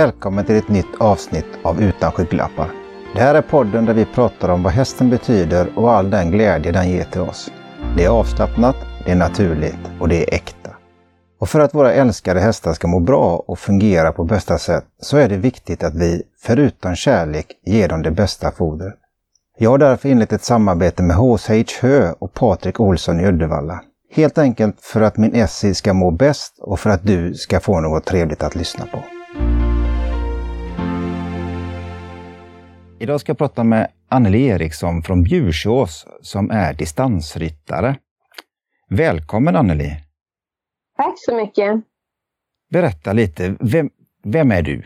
Välkommen till ett nytt avsnitt av Utan skygglappar. Det här är podden där vi pratar om vad hästen betyder och all den glädje den ger till oss. Det är avslappnat, det är naturligt och det är äkta. Och för att våra älskade hästar ska må bra och fungera på bästa sätt så är det viktigt att vi, förutom kärlek, ger dem det bästa fodret. Jag har därför inlett ett samarbete med HSH Hö och Patrik Olsson i Uddevalla. Helt enkelt för att min Essie ska må bäst och för att du ska få något trevligt att lyssna på. Idag ska jag prata med Anneli Eriksson från Bjursås som är distansryttare. Välkommen Anneli! Tack så mycket! Berätta lite, vem, vem är du?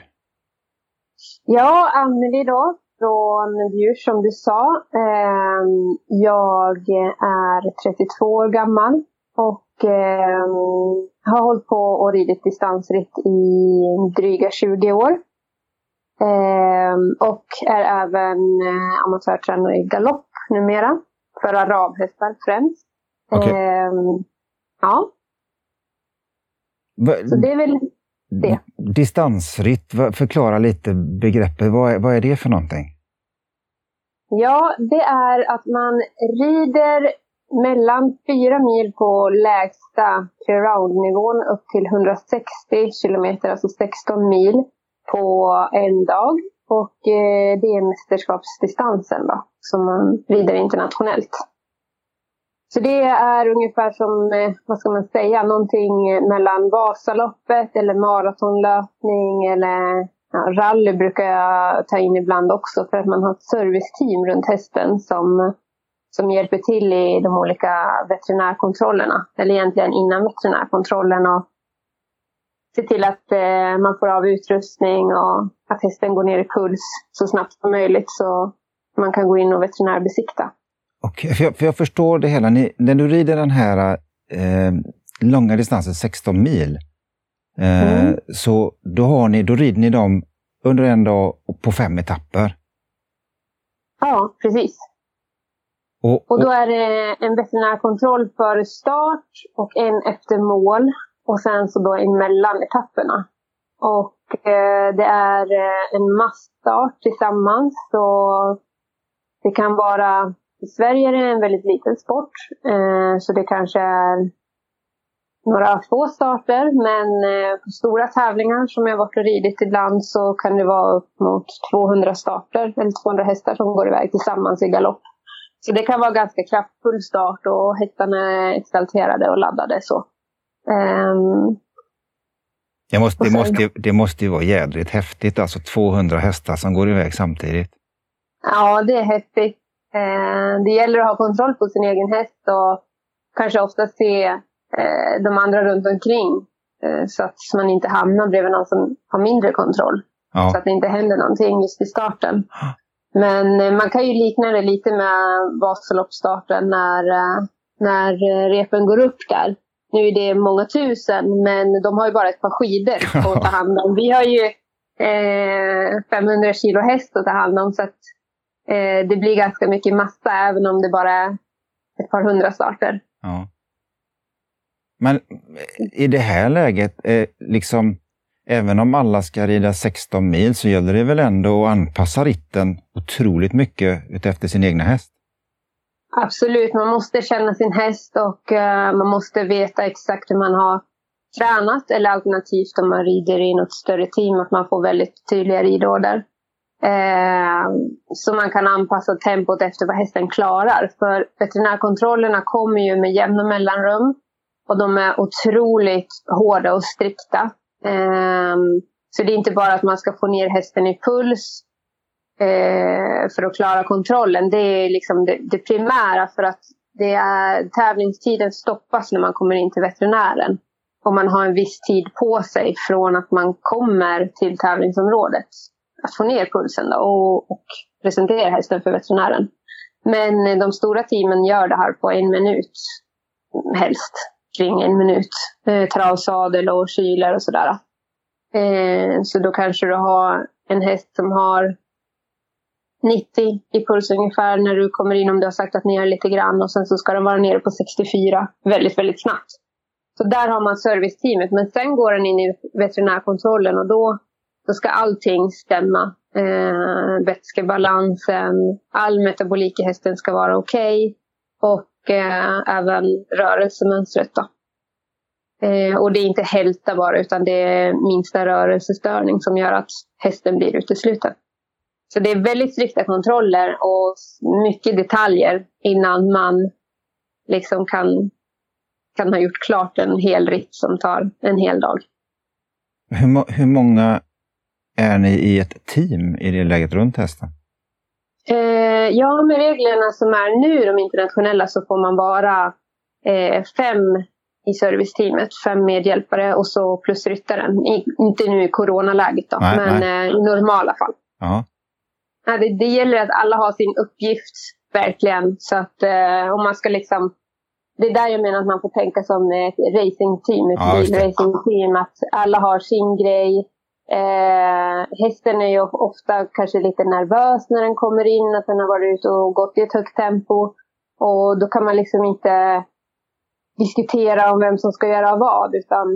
Ja, Anneli då, från Bjurs som du sa. Ehm, jag är 32 år gammal och ehm, har hållit på och ridit distansritt i dryga 20 år. Ehm, och är även eh, amatörtränare i galopp numera. För arabhästar främst. Okej. Ehm, ja, Va, så det är väl det. Distansritt, förklara lite begreppet. Vad är, vad är det för någonting? Ja, det är att man rider mellan fyra mil på lägsta clear-round-nivån upp till 160 kilometer, alltså 16 mil på en dag. Och eh, det är mästerskapsdistansen då, som man rider internationellt. Så det är ungefär som, eh, vad ska man säga, någonting mellan Vasaloppet eller maratonlöpning eller ja, rally brukar jag ta in ibland också för att man har ett serviceteam runt hästen som, som hjälper till i de olika veterinärkontrollerna. Eller egentligen innan veterinärkontrollen och se till att eh, man får av utrustning och att hästen går ner i puls så snabbt som möjligt så man kan gå in och veterinärbesikta. Okej, för, jag, för jag förstår det hela. Ni, när du rider den här eh, långa distansen, 16 mil, eh, Mm. så då, har ni, då rider ni dem under en dag på fem etapper. Ja, precis. Och, Och då är det en veterinärkontroll före start och en efter mål. Och sen så då emellan etapperna. Och eh, det är eh, en massstart tillsammans. Så det kan vara, i Sverige är det en väldigt liten sport. Eh, så det kanske är några få starter. Men eh, på stora tävlingar som jag varit och ridit ibland så kan det vara upp mot 200 starter. Eller 200 hästar som går iväg tillsammans i galopp. Så det kan vara ganska kraftfull start och hästarna är exalterade och laddade. Så. Ehm, det, måste, det, måste, det måste ju vara jädrigt häftigt, alltså 200 hästar som går iväg samtidigt. ja, det är häftigt. Ehm, det gäller att ha kontroll på sin egen häst och kanske ofta se eh, de andra runt omkring. eh, så att man inte hamnar bredvid någon som har mindre kontroll. Så Ja, att det inte händer någonting just i starten. Men eh, man kan ju likna det lite med Vasaloppsstarten när, eh, när eh, repen går upp där. Nu är det många tusen, men de har ju bara ett par skidor att ta hand om. Vi har ju eh, 500 kilo häst att ta hand om, så att eh, det blir ganska mycket massa, även om det bara är ett par hundra starter. ja. Men i det här läget, eh, liksom, även om alla ska rida 16 mil så gäller det väl ändå att anpassa ritten otroligt mycket utefter sin egna häst? Absolut, man måste känna sin häst och uh, man måste veta exakt hur man har tränat. Eller alternativt om man rider i något större team, att man får väldigt tydliga ridorder. Eh, så man kan anpassa tempot efter vad hästen klarar. För veterinärkontrollerna kommer ju med jämna mellanrum. Och de är otroligt hårda och strikta. Eh, så det är inte bara att man ska få ner hästen i puls eh, för att klara kontrollen. Det är liksom det, det primära för att det är, tävlingstiden stoppas när man kommer in till veterinären. Och man har en viss tid på sig från att man kommer till tävlingsområdet. Att få ner pulsen då och, och presentera hästen för veterinären. Men eh, de stora teamen gör det här på en minut. Helst kring en minut. Eh, travsadel och kyler och sådär. Eh, så då kanske du har en häst som har 90 i puls ungefär när du kommer in om du har saktat ner lite grann och sen så ska den vara nere på 64 väldigt, väldigt snabbt. Så där har man serviceteamet men sen går den in i veterinärkontrollen och då då ska allting stämma. Eh, vätskebalansen, all metabolik i hästen ska vara okej. Okay, och eh, även rörelsemönstret. Då. Eh, och det är inte hälta bara utan det är minsta rörelsestörning som gör att hästen blir utesluten. Så det är väldigt strikta kontroller och mycket detaljer innan man liksom kan, kan ha gjort klart en hel ritt som tar en hel dag. Hur, hur många är ni i ett team i det läget runt hästen? Eh, ja, med reglerna som är nu, de internationella, så får man vara eh, fem i serviceteamet, fem medhjälpare och så plus ryttaren. I, inte nu i coronaläget då, nej, men nej. Eh, i normala fall. Ja. Ja, det, det, gäller att alla har sin uppgift, verkligen. Så att eh, om man ska liksom... Det är där jag menar att man får tänka som ett racingteam, ett ja, bilracingteam. Att alla har sin grej. Eh, hästen är ju ofta kanske lite nervös när den kommer in, att den har varit ute och gått i ett högt tempo. Och då kan man liksom inte diskutera om vem som ska göra vad. Utan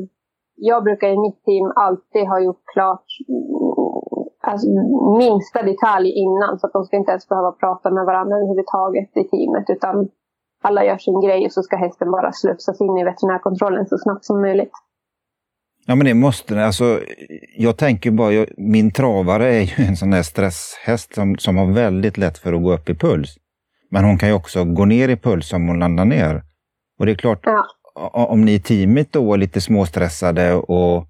jag brukar i mitt team alltid ha gjort klart alltså, minsta detalj innan. Så att de ska inte ens behöva prata med varandra överhuvudtaget i teamet. Utan alla gör sin grej och så ska hästen bara slussas in i veterinärkontrollen så snabbt som möjligt. Ja men det måste alltså Jag tänker bara, jag, min travare är ju en sån där stresshäst som, som har väldigt lätt för att gå upp i puls. Men hon kan ju också gå ner i puls om hon landar ner. Och det är klart, ja. om ni i teamet då är lite småstressade och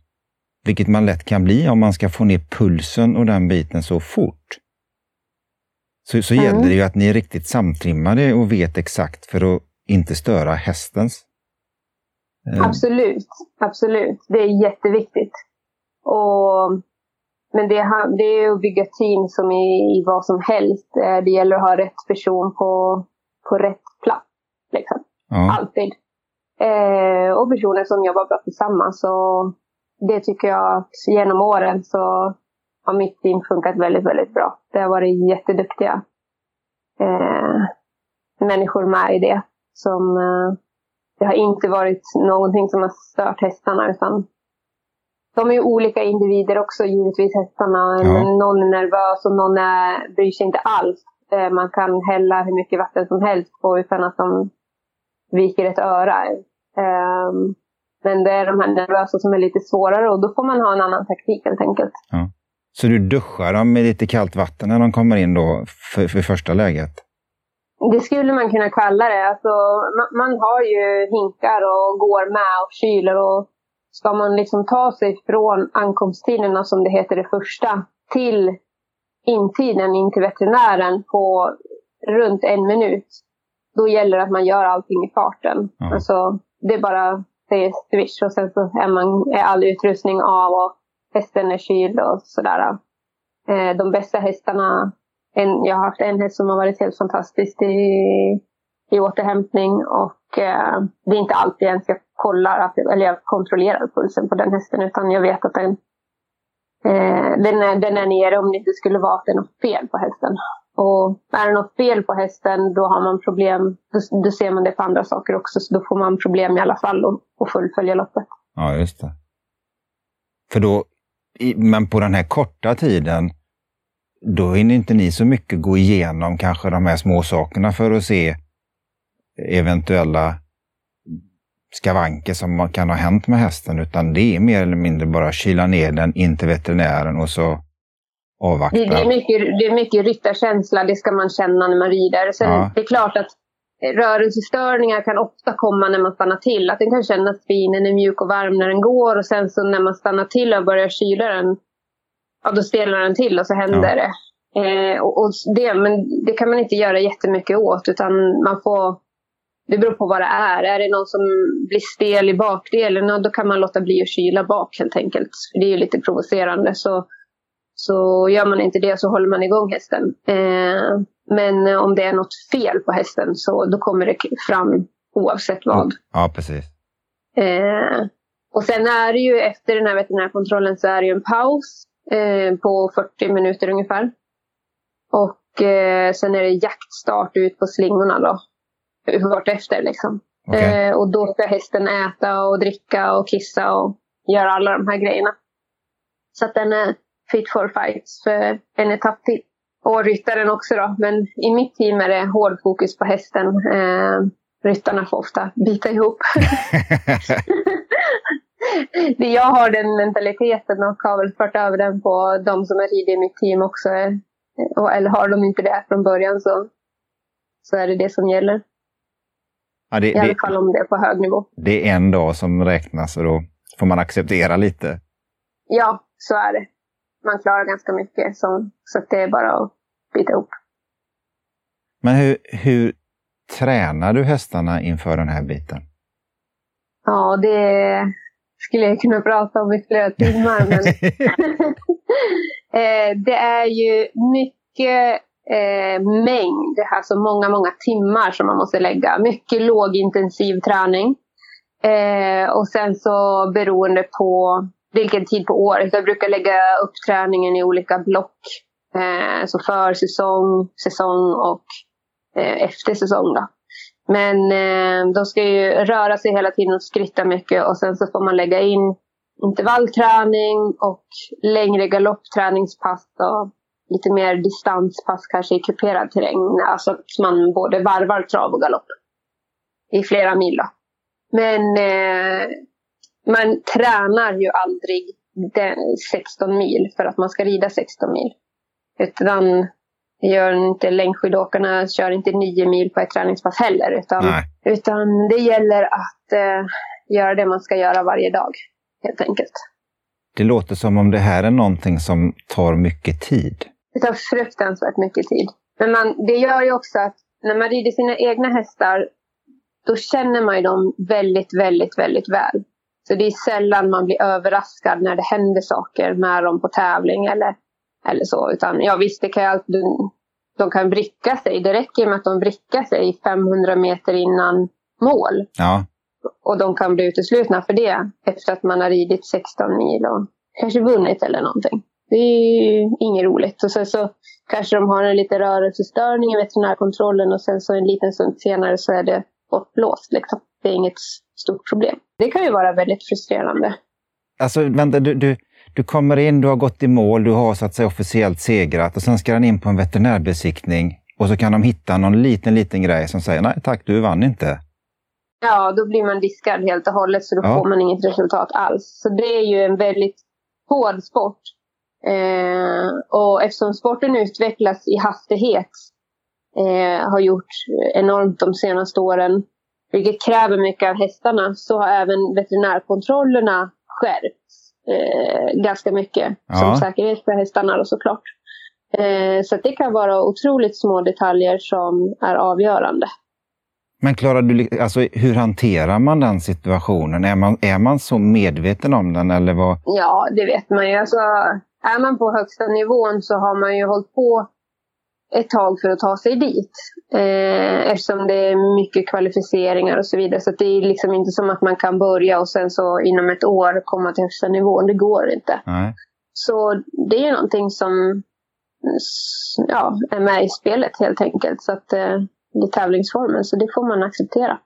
vilket man lätt kan bli om man ska få ner pulsen och den biten så fort. Så, så mm. gäller det ju att ni är riktigt samtrimmade och vet exakt för att inte störa hästens. Eh. Absolut, absolut. Det är jätteviktigt. Och, men det, det är att bygga team som i, i vad som helst. Eh, det gäller att ha rätt person på, på rätt plats. Liksom. Ja. Alltid. Eh, och personer som jobbar bra tillsammans. Och det tycker jag att genom åren så har mitt team funkat väldigt, väldigt bra. Det har varit jätteduktiga eh, människor med i det. Som, eh, det har inte varit någonting som har stört hästarna utan de är ju olika individer också givetvis hästarna. Ja. Någon är nervös och någon är, bryr sig inte alls. Eh, man kan hälla hur mycket vatten som helst på utan att de viker ett öra. Um, men det är de här nervösa som är lite svårare och då får man ha en annan taktik helt enkelt. Ja. Så du duschar dem med lite kallt vatten när de kommer in då för, för första läget? Det skulle man kunna kalla det. Alltså, man, man, har ju hinkar och går med och kyler. Och ska man liksom ta sig från ankomsttiderna, som det heter det första, till intiden in till veterinären på runt en minut. Då gäller det att man gör allting i farten. Ja. Alltså, det är bara säger swish och sen så är, man, är all utrustning av och hästen är kyld och sådär. Eh, de bästa hästarna, en, jag har haft en häst som har varit helt fantastisk i, i återhämtning och eh, det är inte alltid jag ska kollar eller jag kontrollerar pulsen på den hästen utan jag vet att den, eh, den, är, den är nere om det inte skulle vara att det är något fel på hästen. Och är det något fel på hästen då har man problem. Då, då ser man det på andra saker också. Så då får man problem i alla fall att fullfölja loppet. Ja, just det. För då, men på den här korta tiden, då hinner inte ni så mycket gå igenom kanske de här små sakerna för att se eventuella skavanker som kan ha hänt med hästen, utan det är mer eller mindre bara kyla ner den in till veterinären och så avvakta. Det, är mycket, det är mycket ryttarkänsla, det ska man känna när man rider. Sen, ja. Det är klart att rörelsestörningar kan ofta komma när man stannar till. Att den kan kännas fin, den är mjuk och varm när den går och sen så när man stannar till och börjar kyla den, ja då stelnar den till och så händer ja. det. Eh, och, och, det. Men det kan man inte göra jättemycket åt utan man får det beror på vad det är. Är det någon som blir stel i bakdelen, då kan man låta bli att kyla bak helt enkelt. Det är ju lite provocerande. Så så gör man inte det så håller man igång hästen. Eh, men om det är något fel på hästen så då kommer det fram oavsett vad. Ja, precis. Eh, och sen är det ju efter den här veterinärkontrollen så är det ju en paus eh, på 40 minuter ungefär. Och eh, sen är det jaktstart ut på slingorna då. Vart efter liksom. Okay. Eh, och då ska hästen äta och dricka och kissa och göra alla de här grejerna. Så att den är fit for fights för en etapp till. Och ryttaren också då. Men i mitt team är det hård fokus på hästen. Eh, ryttarna får ofta bita ihop. jag har den mentaliteten och har väl fört över den på de som är rider i mitt team också. Eller har de inte det från början så, så är det det som gäller. Ja, det, I alla fall om det är på hög nivå. Det är en dag som räknas och då får man acceptera lite. Ja, så är det. Man klarar ganska mycket, så, så det är bara att bita ihop. Men hur, hur tränar du hästarna inför den här biten? Ja, det skulle jag kunna prata om i flera timmar. men eh, det är ju mycket eh, mängd, alltså många, många timmar som man måste lägga. Mycket lågintensiv träning. Eh, och sen så beroende på vilken tid på året. Jag brukar lägga upp träningen i olika block. Eh, så för säsong, säsong och eh, efter säsong. Då. Men eh, de ska ju röra sig hela tiden och skritta mycket och sen så får man lägga in intervallträning och längre galoppträningspass och lite mer distanspass kanske i kuperad terräng. Alltså att man både varvar trav och galopp i flera mil. Då. Men eh, man tränar ju aldrig 16 mil för att man ska rida 16 mil. Utan gör inte längdskidåkarna kör inte 9 mil på ett träningspass heller. Utan, utan det gäller att eh, göra det man ska göra varje dag, helt enkelt. Det låter som om det här är någonting som tar mycket tid. Det tar fruktansvärt mycket tid. Men man, det gör ju också att när man rider sina egna hästar, då känner man ju dem väldigt, väldigt, väldigt väl. Så det är sällan man blir överraskad när det händer saker med dem på tävling eller, eller så. Utan ja visst, det kan ju alltid, de kan vricka sig. Det räcker med att de vrickar sig 500 meter innan mål. Ja. Och de kan bli uteslutna för det efter att man har ridit 16 mil och kanske vunnit eller någonting. Det är ju inget roligt. Och sen så kanske de har en lite rörelsestörning i veterinärkontrollen och sen så en liten stund senare så är det bortblåst. Liksom. Det är inget stort problem. Det kan ju vara väldigt frustrerande. Alltså, vänta, du, du, du kommer in, du har gått i mål, du har så att säga officiellt segrat och sen ska den in på en veterinärbesiktning och så kan de hitta någon liten, liten grej som säger nej tack, du vann inte. Ja, då blir man diskad helt och hållet så då ja. får man inget resultat alls. Så det är ju en väldigt hård sport. Eh, och eftersom sporten utvecklas i hastighet eh, har gjort enormt de senaste åren, vilket kräver mycket av hästarna, så har även veterinärkontrollerna skärpts eh, ganska mycket ja. som säkerhet för hästarna och såklart. Eh, så det kan vara otroligt små detaljer som är avgörande. Men Klara, alltså, hur hanterar man den situationen? Är man, är man så medveten om den? Eller vad? Ja, det vet man ju. Alltså, är man på högsta nivån så har man ju hållit på ett tag för att ta sig dit. Eh, eftersom det är mycket kvalificeringar och så vidare. Så det är liksom inte som att man kan börja och sen så inom ett år komma till högsta nivån. Det går inte. Nej. Så det är någonting som ja, är med i spelet helt enkelt. Så att, eh, det är tävlingsformen, så det får man acceptera.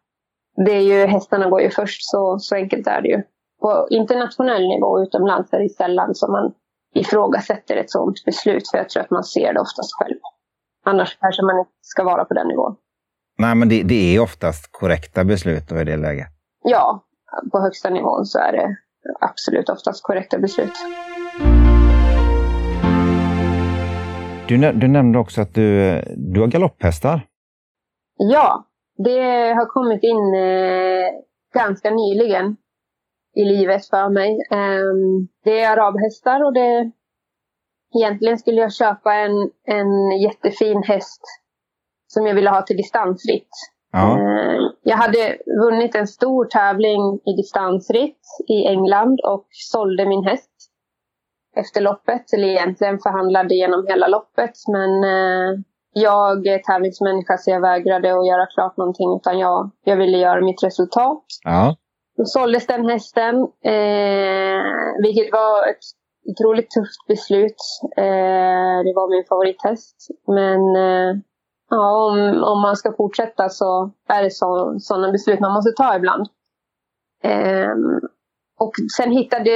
Det är ju, hästarna går ju först, så, så enkelt är det ju. På internationell nivå utomlands är det sällan som man ifrågasätter ett sådant beslut, för jag tror att man ser det oftast själv. Annars kanske man inte ska vara på den nivån. Nej, men det, det är oftast korrekta beslut då i det läget? Ja, på högsta nivån så är det absolut oftast korrekta beslut. Du, du nämnde också att du, du har galopphästar. Ja, det har kommit in eh, ganska nyligen i livet för mig. Um, det är arabhästar och det... Egentligen skulle jag köpa en, en jättefin häst som jag ville ha till distansritt. Ja. Uh, jag hade vunnit en stor tävling i distansritt i England och sålde min häst efter loppet. Eller egentligen förhandlade genom hela loppet. Men uh, jag är tävlingsmänniska så jag vägrade att göra klart någonting. Utan jag, jag ville göra mitt resultat. Ja. Då såldes den hästen, eh, vilket var ett otroligt tufft beslut. Eh, det var min favorithäst. Men eh, ja, om, om man ska fortsätta så är det sådana beslut man måste ta ibland. Eh, och sen hittade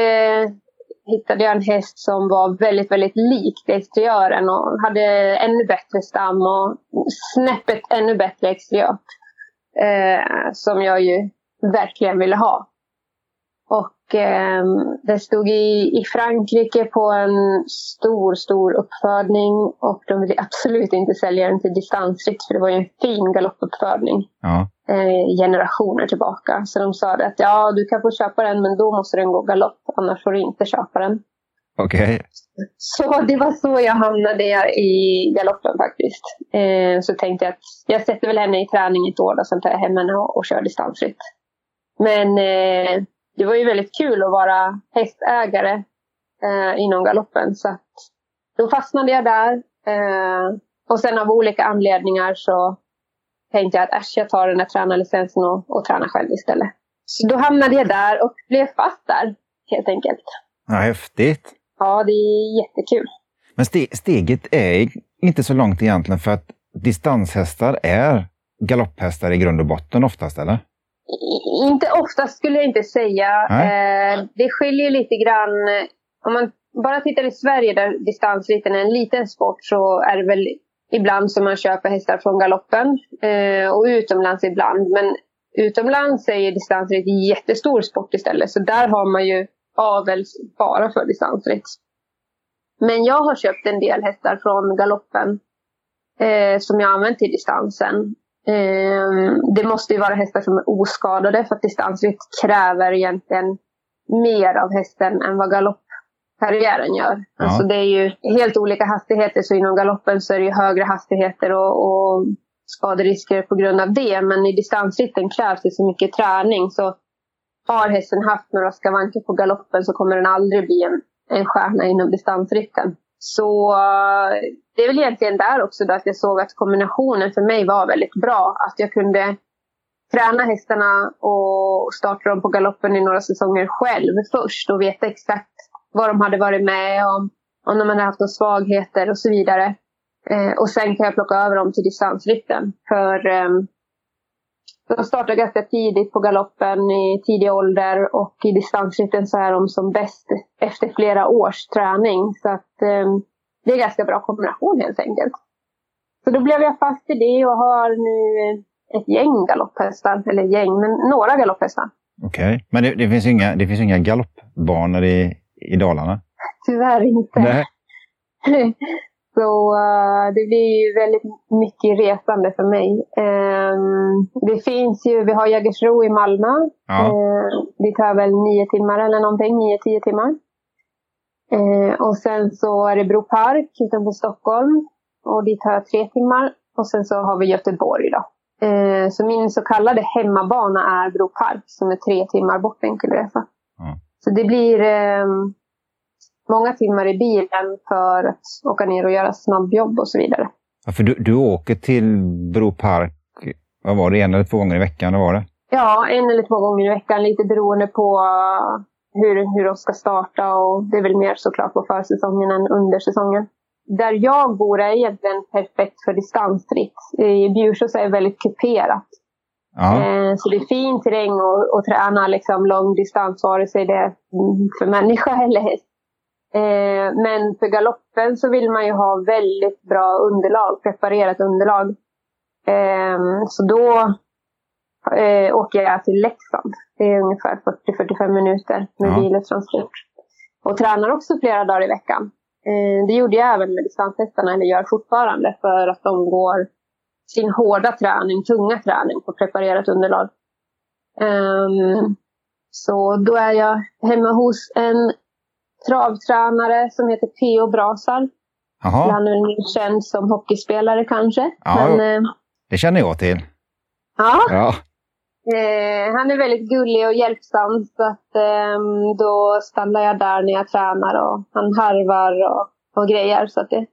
hittade jag en häst som var väldigt, väldigt lik exteriören och hade ännu bättre stam och snäppet ännu bättre exteriör. Eh, som jag ju verkligen ville ha. Och eh, det stod i, i Frankrike på en stor, stor uppfödning och de ville absolut inte sälja den till distansritt för det var ju en fin galoppuppfödning. Ja. Eh, generationer tillbaka. Så de sa att ja, du kan få köpa den men då måste den gå galopp, annars får du inte köpa den. Okej. Okay. Så det var så jag hamnade i galoppen faktiskt. Eh, så tänkte jag att jag sätter väl henne i träning ett år och sen tar jag hem henne och, och kör distansritt. Men eh, det var ju väldigt kul att vara hästägare eh, inom galoppen. Så att då fastnade jag där. Eh, och sen av olika anledningar så tänkte jag att äsch, jag tar den här tränarlicensen och, och tränar själv istället. Så då hamnade jag där och blev fast där, helt enkelt. Ja, häftigt. Ja, det är jättekul. Men ste steget är inte så långt egentligen för att distanshästar är galopphästar i grund och botten oftast, eller? Inte oftast skulle jag inte säga. Eh, det skiljer lite grann. Om man bara tittar i Sverige där distansritten är en liten sport så är det väl ibland som man köper hästar från galoppen. Eh, och utomlands ibland. Men utomlands är distansritt en jättestor sport istället. Så där har man ju avel bara för distansritt. Men jag har köpt en del hästar från galoppen eh, som jag använt till distansen. Ehm, det måste ju vara hästar som är oskadade för att distansritt kräver egentligen mer av hästen än vad galoppkarriären gör. Ja. Alltså det är ju helt olika hastigheter så inom galoppen så är det ju högre hastigheter och, och skaderisker på grund av det. Men i distansritten krävs det så mycket träning så har hästen haft några skavanker på galoppen så kommer den aldrig bli en, en stjärna inom distansritten. Så eh, det är väl egentligen där också då att jag såg att kombinationen för mig var väldigt bra. Att jag kunde träna hästarna och starta dem på galoppen i några säsonger själv först och veta exakt vad de hade varit med om, om de hade haft några svagheter och så vidare. Eh, och sen kan jag plocka över dem till distansritten. För eh, de startar ganska tidigt på galoppen i tidig ålder och i distansritten så är de som bäst efter flera års träning. Så att eh, det är ganska bra kombination helt enkelt. Så då blev jag fast i det och har nu ett gäng galopphästar, eller gäng, men några galopphästar. Okej, okay. men det, det, finns inga, det finns inga galoppbanor i, i Dalarna? Tyvärr inte. Nej. Så uh, det blir ju väldigt mycket resande för mig. Um, det finns ju, vi har Jägersro i Malmö. Ja. Uh, det tar väl nio timmar eller någonting, nio, tio timmar. Uh, och sen så är det Bro Park utanför Stockholm. Och dit tar tre timmar. Och sen så har vi Göteborg då. Så min så kallade hemmabana är Bro Park som är tre timmar bort enkel resa. Ja. Så det blir um, många timmar i bilen för att åka ner och göra snabbjobb och så vidare. Ja, för du, du åker till Bro Park, vad var det, en eller två gånger i veckan? Var det? Ja, en eller två gånger i veckan, lite beroende på hur, hur de ska starta och det är väl mer såklart på försäsongen än under säsongen. Där jag bor är egentligen perfekt för distansritt. I Bjursås är det väldigt kuperat. Ja. Eh, så det är fin terräng att träna liksom lång distans, vare sig det är för människa eller häst. Eh, men för galoppen så vill man ju ha väldigt bra underlag, preparerat underlag. Eh, så då eh, åker jag till Leksand. Det är ungefär 40-45 minuter med ja. bil och transport. Och tränar också flera dagar i veckan. Eh, det gjorde jag även med distanshästarna, eller gör fortfarande, för att de går sin hårda träning, tunga träning på preparerat underlag. Um, så då är jag hemma hos en travtränare som heter P.O. Brasar. Han är väl känd som hockeyspelare kanske. Ja, Men, eh, det känner jag till. Ja. ja. Eh, han är väldigt gullig och hjälpsam så att eh, då stannar jag där när jag tränar och han harvar och, och grejer. Så att det,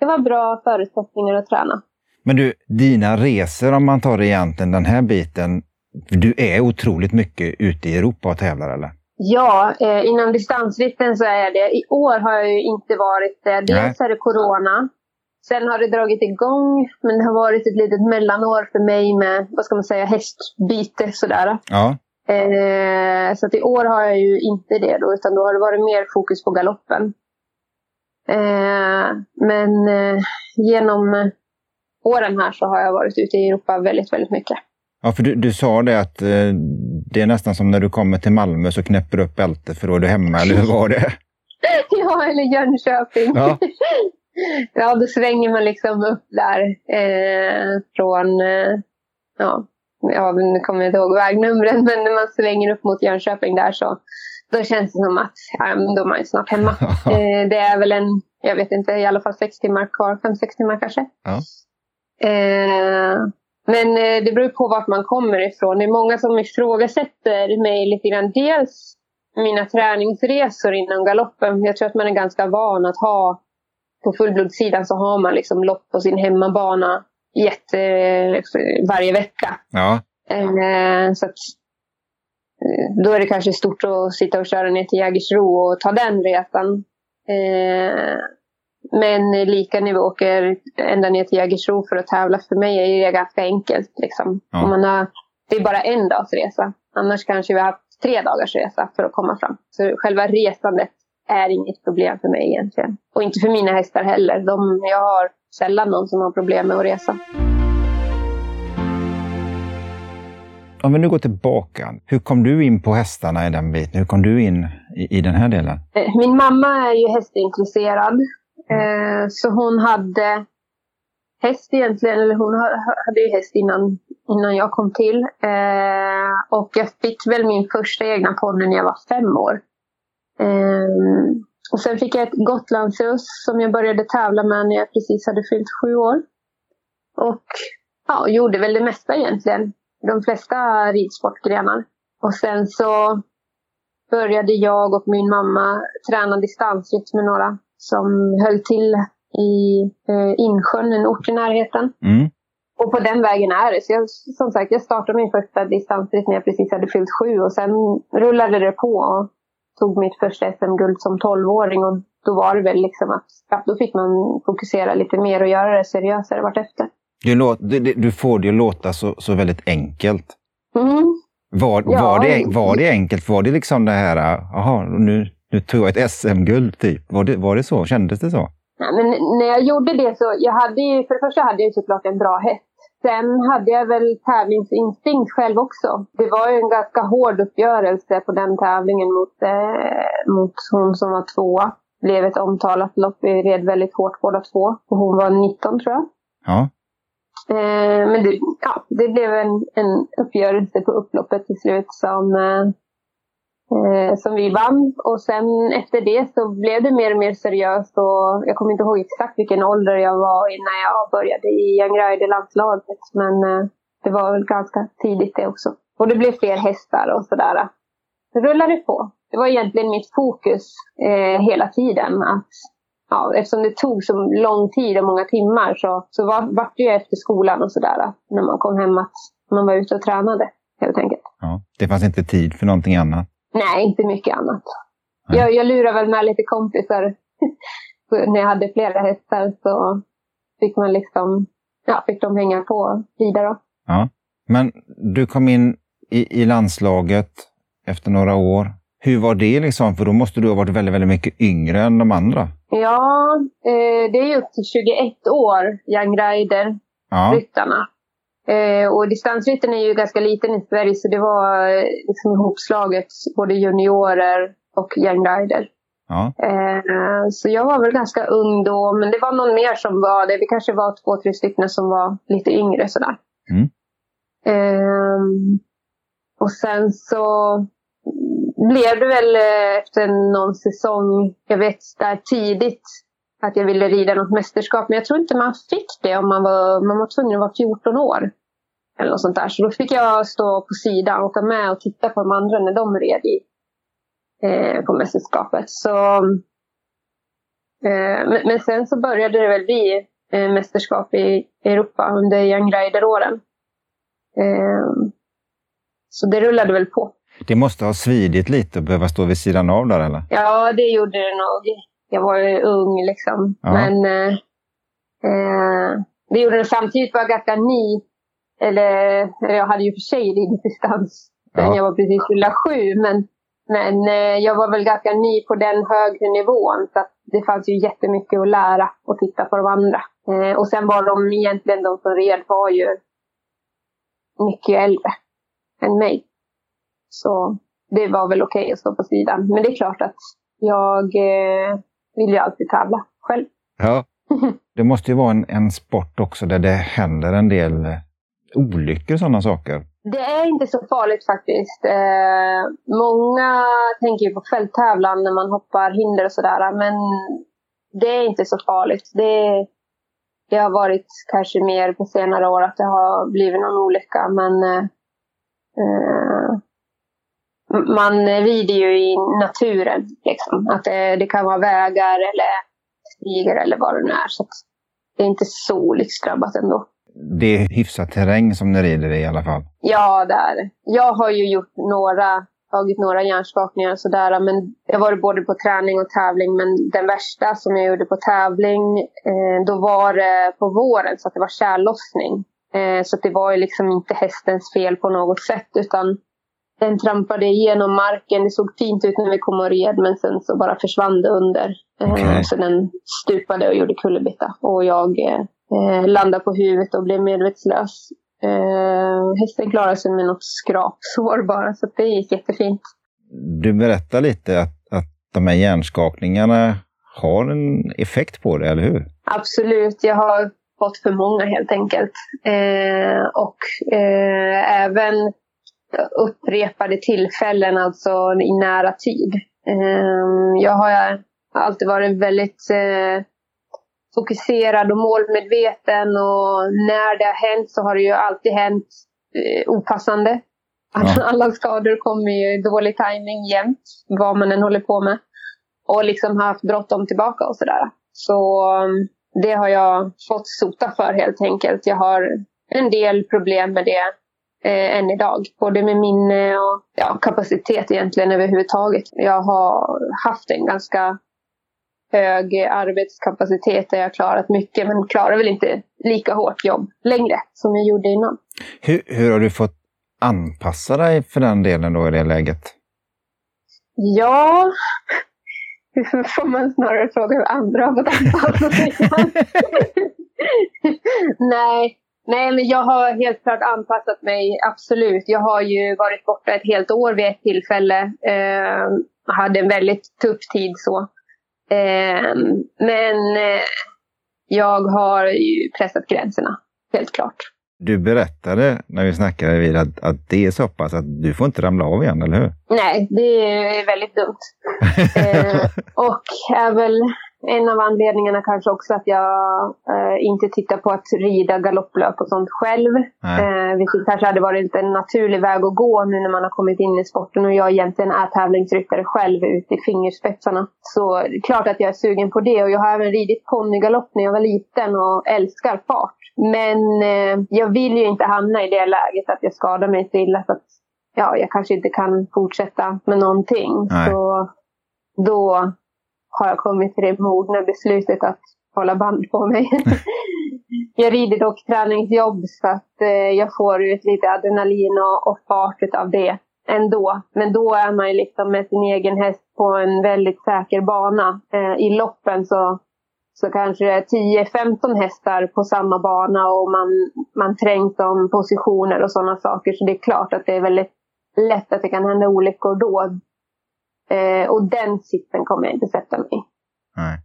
det var bra förutsättningar att träna. Men du, dina resor om man tar egentligen den här biten. Du är otroligt mycket ute i Europa och tävlar eller? Ja, eh, inom distansritten så är det. I år har jag ju inte varit det. Dels är det corona. Sen har det dragit igång, men det har varit ett litet mellanår för mig med, vad ska man säga, hästbyte sådär. Ja. Eh, så att i år har jag ju inte det då, utan då har det varit mer fokus på galoppen. Eh, men eh, genom åren här så har jag varit ute i Europa väldigt, väldigt mycket. Ja, för du, du sa det att eh, det är nästan som när du kommer till Malmö så knäpper du upp bälte för då är du hemma, eller hur var det? ja, eller Jönköping. Ja. ja, då svänger man liksom upp där eh, från, eh, ja, ja, nu kommer jag inte ihåg vägnumren, men när man svänger upp mot Jönköping där så då känns det som att ja, då är man ju snart hemma. eh, det är väl en, jag vet inte, i alla fall sex timmar kvar, fem, sex timmar kanske. Ja. Eh, men eh, det beror på vart man kommer ifrån. Det är många som ifrågasätter mig lite grann. Dels mina träningsresor inom galoppen. Jag tror att man är ganska van att ha på fullblodssidan så har man liksom lopp på sin hemmabana jätte, varje vecka. Ja. Eh, så att, eh, då är det kanske stort att sitta och köra ner till Jägersro och ta den resan. Eh, men lika när vi åker ända ner till Jägersro för att tävla, för mig är det ganska enkelt. Liksom. Ja. Man har, det är bara en dags resa. Annars kanske vi har haft tre dagars resa för att komma fram. Så själva resandet är inget problem för mig egentligen. Och inte för mina hästar heller. De, jag har sällan någon som har problem med att resa. Om vi nu går tillbaka, hur kom du in på hästarna i den biten? Hur kom du in i, i den här delen? Eh, min mamma är ju hästintresserad. Eh, så hon hade häst egentligen, eller hon hade ju häst innan, innan jag kom till. Eh, och jag fick väl min första egna ponny när jag var fem år. Eh, och sen fick jag ett Gotlandsruss som jag började tävla med när jag precis hade fyllt sju år. Och ja, gjorde väl det mesta egentligen. De flesta ridsportgrenar. Och sen så började jag och min mamma träna distansrytt med några som höll till i eh, Insjön, en ort i närheten. Mm. Och på den vägen är det. Så jag, som sagt, jag startade min första distansritt när jag precis hade fyllt sju och sen rullade det på och tog mitt första SM-guld som tolvåring och då var det väl liksom att ja, då fick man fokusera lite mer och göra det seriösare vartefter. Du, låt, du, du får det att låta så, så väldigt enkelt. Mm. Var, ja. var, det, var det enkelt? Var det liksom det här, jaha, nu, nu tog jag ett SM-guld typ? Var det, var det så? Kändes det så? Ja, men när jag gjorde det så, jag hade ju, för det första hade jag såklart en bra häst. Sen hade jag väl tävlingsinstinkt själv också. Det var ju en ganska hård uppgörelse på den tävlingen mot, eh, mot hon som var tvåa. Det blev ett omtalat lopp. Vi red väldigt hårt båda två. Och hon var 19 tror jag. Ja. Eh, men det, ja, det blev en, en uppgörelse på upploppet till slut som eh, eh, som vi vann. Och sen efter det så blev det mer och mer seriöst. Och jag kommer inte ihåg exakt vilken ålder jag var i när jag började i Angraide landslaget. Men eh, det var väl ganska tidigt det också. Och det blev fler hästar och sådär. Det rullade på. Det var egentligen mitt fokus eh, hela tiden. Att, ja, eftersom det tog så lång tid och många timmar så, så var, vart det ju efter skolan och sådär. När man kom hem att man var ute och tränade helt enkelt. Ja, det fanns inte tid för någonting annat? Nej, inte mycket annat. Jag, jag lurade väl med lite kompisar. När jag hade flera hästar så fick man liksom, ja, fick de hänga på vidare. Ja. Men du kom in i, i landslaget efter några år. Hur var det liksom? För då måste du ha varit väldigt, väldigt mycket yngre än de andra. Ja, eh, det är ju upp till 21 år, Young Rider-ryttarna. Eh, och distansrytten är ju ganska liten i Sverige så det var eh, liksom ihopslaget både juniorer och young rider. Ja. Eh, så jag var väl ganska ung då, men det var någon mer som var det. Vi kanske var två, tre stycken som var lite yngre sådär. Mm. Eh, och sen så blev det väl eh, efter någon säsong, jag vet där tidigt, att jag ville rida något mästerskap. Men jag tror inte man fick det om man var, man var tvungen att vara 14 år. Eller något sånt där. Så då fick jag stå på sidan och åka med och titta på de andra när de red i, eh, på mästerskapet. Så, eh, men, men, sen så började det väl bli eh, mästerskap i Europa under Young Rider-åren. Eh, så det rullade väl på. Det måste ha svidit lite att behöva stå vid sidan av där eller? Ja, det gjorde det nog jag var ju ung liksom. Ja. Men eh, eh, det gjorde det samtidigt var jag ganska ny. Eller, eller jag hade ju för sig ridit distans Ja. Jag var precis fyllda sju, men, men eh, jag var väl ganska ny på den högre nivån. Så det fanns ju jättemycket att lära och titta på de andra. Eh, och sen var de egentligen, de som red var ju mycket äldre än mig. Så det var väl okej okay att stå på sidan. Men det är klart att jag eh, vill ju alltid tävla själv. Ja. Det måste ju vara en, en sport också där det händer en del eh, olyckor och sådana saker. Det är inte så farligt faktiskt. Eh, många tänker ju på fälttävlan när man hoppar hinder och sådär. Men det är inte så farligt. Det, det har varit kanske mer på senare år att det har blivit någon olycka. Men eh, eh man rider ju i naturen. Liksom. Att det, det, kan vara vägar eller stigar eller vad det nu är. Så det är inte så olycksdrabbat ändå. Det är hyfsat terräng som ni rider i i alla fall? Ja, det är det. Jag har ju gjort några, tagit några hjärnskakningar och sådär. Men jag varit både på träning och tävling. Men den värsta som jag gjorde på tävling, eh, då var det på våren så att det var kärllossning. Eh, så det var ju liksom inte hästens fel på något sätt. Utan den trampade igenom marken. Det såg fint ut när vi kom och red men sen så bara försvann det under. Eh, okay. Så den stupade och gjorde kullerbytta. Och jag eh, landade på huvudet och blev medvetslös. Eh, hästen klarade sig med något skrapsår bara så det gick jättefint. Du berättar lite att, att de här hjärnskakningarna har en effekt på det, eller hur? Absolut. Jag har fått för många helt enkelt. Eh, och eh, även upprepade tillfällen, alltså i nära tid. Ehm, jag har alltid varit väldigt eh, fokuserad och målmedveten och när det har hänt så har det ju alltid hänt eh, opassande. Ja. Alla skador kommer ju i dålig timing jämt, vad man än håller på med. Och liksom haft bråttom tillbaka och sådär. Så mm, det har jag fått sota för helt enkelt. Jag har en del problem med det eh, än idag. Både med minne och ja, kapacitet egentligen överhuvudtaget. Jag har haft en ganska hög arbetskapacitet där jag klarat mycket men klarar väl inte lika hårt jobb längre som jag gjorde innan. Hur, hur har du fått anpassa dig för den delen då i det läget? Ja, hur får man snarare fråga hur andra har fått anpassa sig. Nej, Nej, men jag har helt klart anpassat mig, absolut. Jag har ju varit borta ett helt år vid ett tillfälle. Eh, hade en väldigt tuff tid så. Eh, men eh, jag har ju pressat gränserna, helt klart. Du berättade när vi snackade vid att, att det är så pass att du får inte ramla av igen, eller hur? Nej, det är väldigt dumt. eh, och är väl en av anledningarna kanske också att jag eh, inte tittar på att rida galopplöp och sånt själv. Eh, vilket kanske hade varit en naturlig väg att gå nu när man har kommit in i sporten och jag egentligen är tävlingsryttare själv ut i fingerspetsarna. Så klart att jag är sugen på det och jag har även ridit ponnygalopp när jag var liten och älskar fart. Men eh, jag vill ju inte hamna i det läget att jag skadar mig så illa så att ja, jag kanske inte kan fortsätta med någonting. Nej. Så då har jag kommit till det mogna beslutet att hålla band på mig. jag rider dock träningsjobb så att eh, jag får ut lite adrenalin och, och fart av det ändå. Men då är man ju liksom med sin egen häst på en väldigt säker bana. Eh, I loppen så, så kanske det är 10-15 hästar på samma bana och man, man trängs om positioner och sådana saker. Så det är klart att det är väldigt lätt att det kan hända olyckor då. Eh, och den sitsen kommer jag inte sätta mig Nej.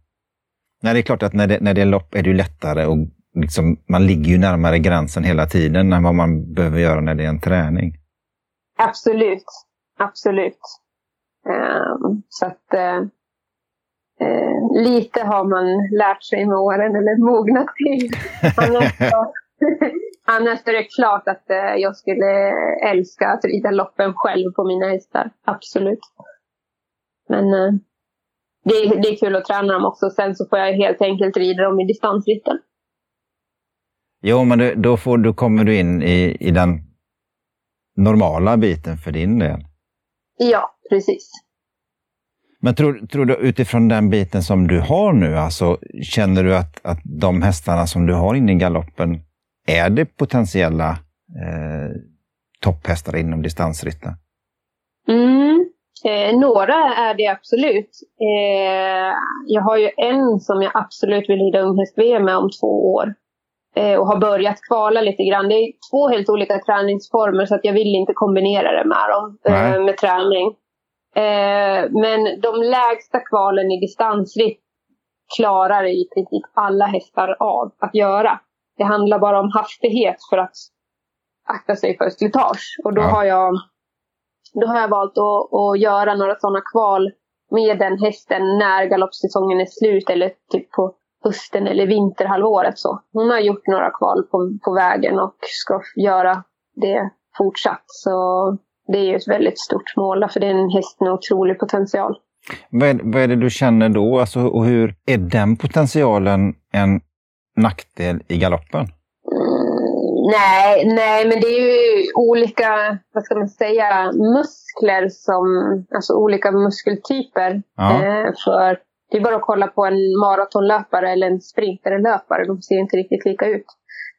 Nej, det är klart att när det, när det är lopp är det lättare och liksom, man ligger ju närmare gränsen hela tiden än vad man behöver göra när det är en träning. Absolut, absolut. Um, så att uh, uh, lite har man lärt sig med åren eller mognat till. Annars, annars är det klart att uh, jag skulle älska att rida loppen själv på mina hästar. Absolut. Men uh, det, är, det är kul att träna dem också. Sen så får jag helt enkelt rida dem i distansritten. Jo, men det, då, får, då kommer du in i, i den normala biten för din del. Ja, precis. Men tror, tror du utifrån den biten som du har nu, alltså, känner du att, att de hästarna som du har inne i galoppen, är det potentiella eh, topphästar inom distansritten? Mm. Eh, några är det absolut. Eh, jag har ju en som jag absolut vill rida unghäst-VM med om två år. Eh, och har börjat kvala lite grann. Det är två helt olika träningsformer så att jag vill inte kombinera det med dem, eh, med träning. Eh, men de lägsta kvalen i distansritt klarar i princip alla hästar av att göra. Det handlar bara om hastighet för att akta sig för slitage. Och då, ja. har, jag, då har jag valt att, att göra några sådana kval med den hästen när galoppsäsongen är slut eller typ på hösten eller vinterhalvåret. Så. Hon har gjort några kval på, på vägen och ska göra det fortsatt. Så det är ju ett väldigt stort mål för det är en häst med otrolig potential. Vad är, vad är det du känner då? Alltså, och hur är den potentialen en nackdel i galoppen? Nej, nej, men det är ju olika, vad ska man säga, muskler som, alltså olika muskeltyper. Ja. Eh, för det är bara att kolla på en maratonlöpare eller en sprinterlöpare. De ser inte riktigt lika ut.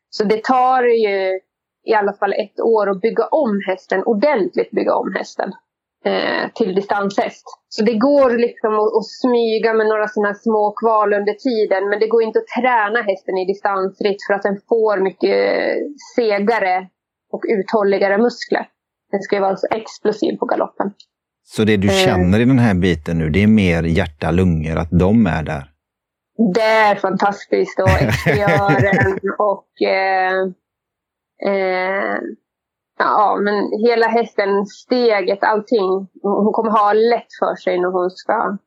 Så det tar ju i alla fall ett år att bygga om hästen, ordentligt bygga om hästen eh, till distanshäst. Så det går liksom att, att smyga med några sådana små kval under tiden. Men det går inte att träna hästen i distansritt för att den får mycket segare och uthålligare muskler. Den ska ju vara så explosiv på galoppen. Så det du eh. känner i den här biten nu, det är mer hjärta, lungor, att de är där? Det är fantastiskt och exteriören och eh, eh, ja, men hela hästen, steget, allting. Hon kommer ha lätt för sig när hon ska...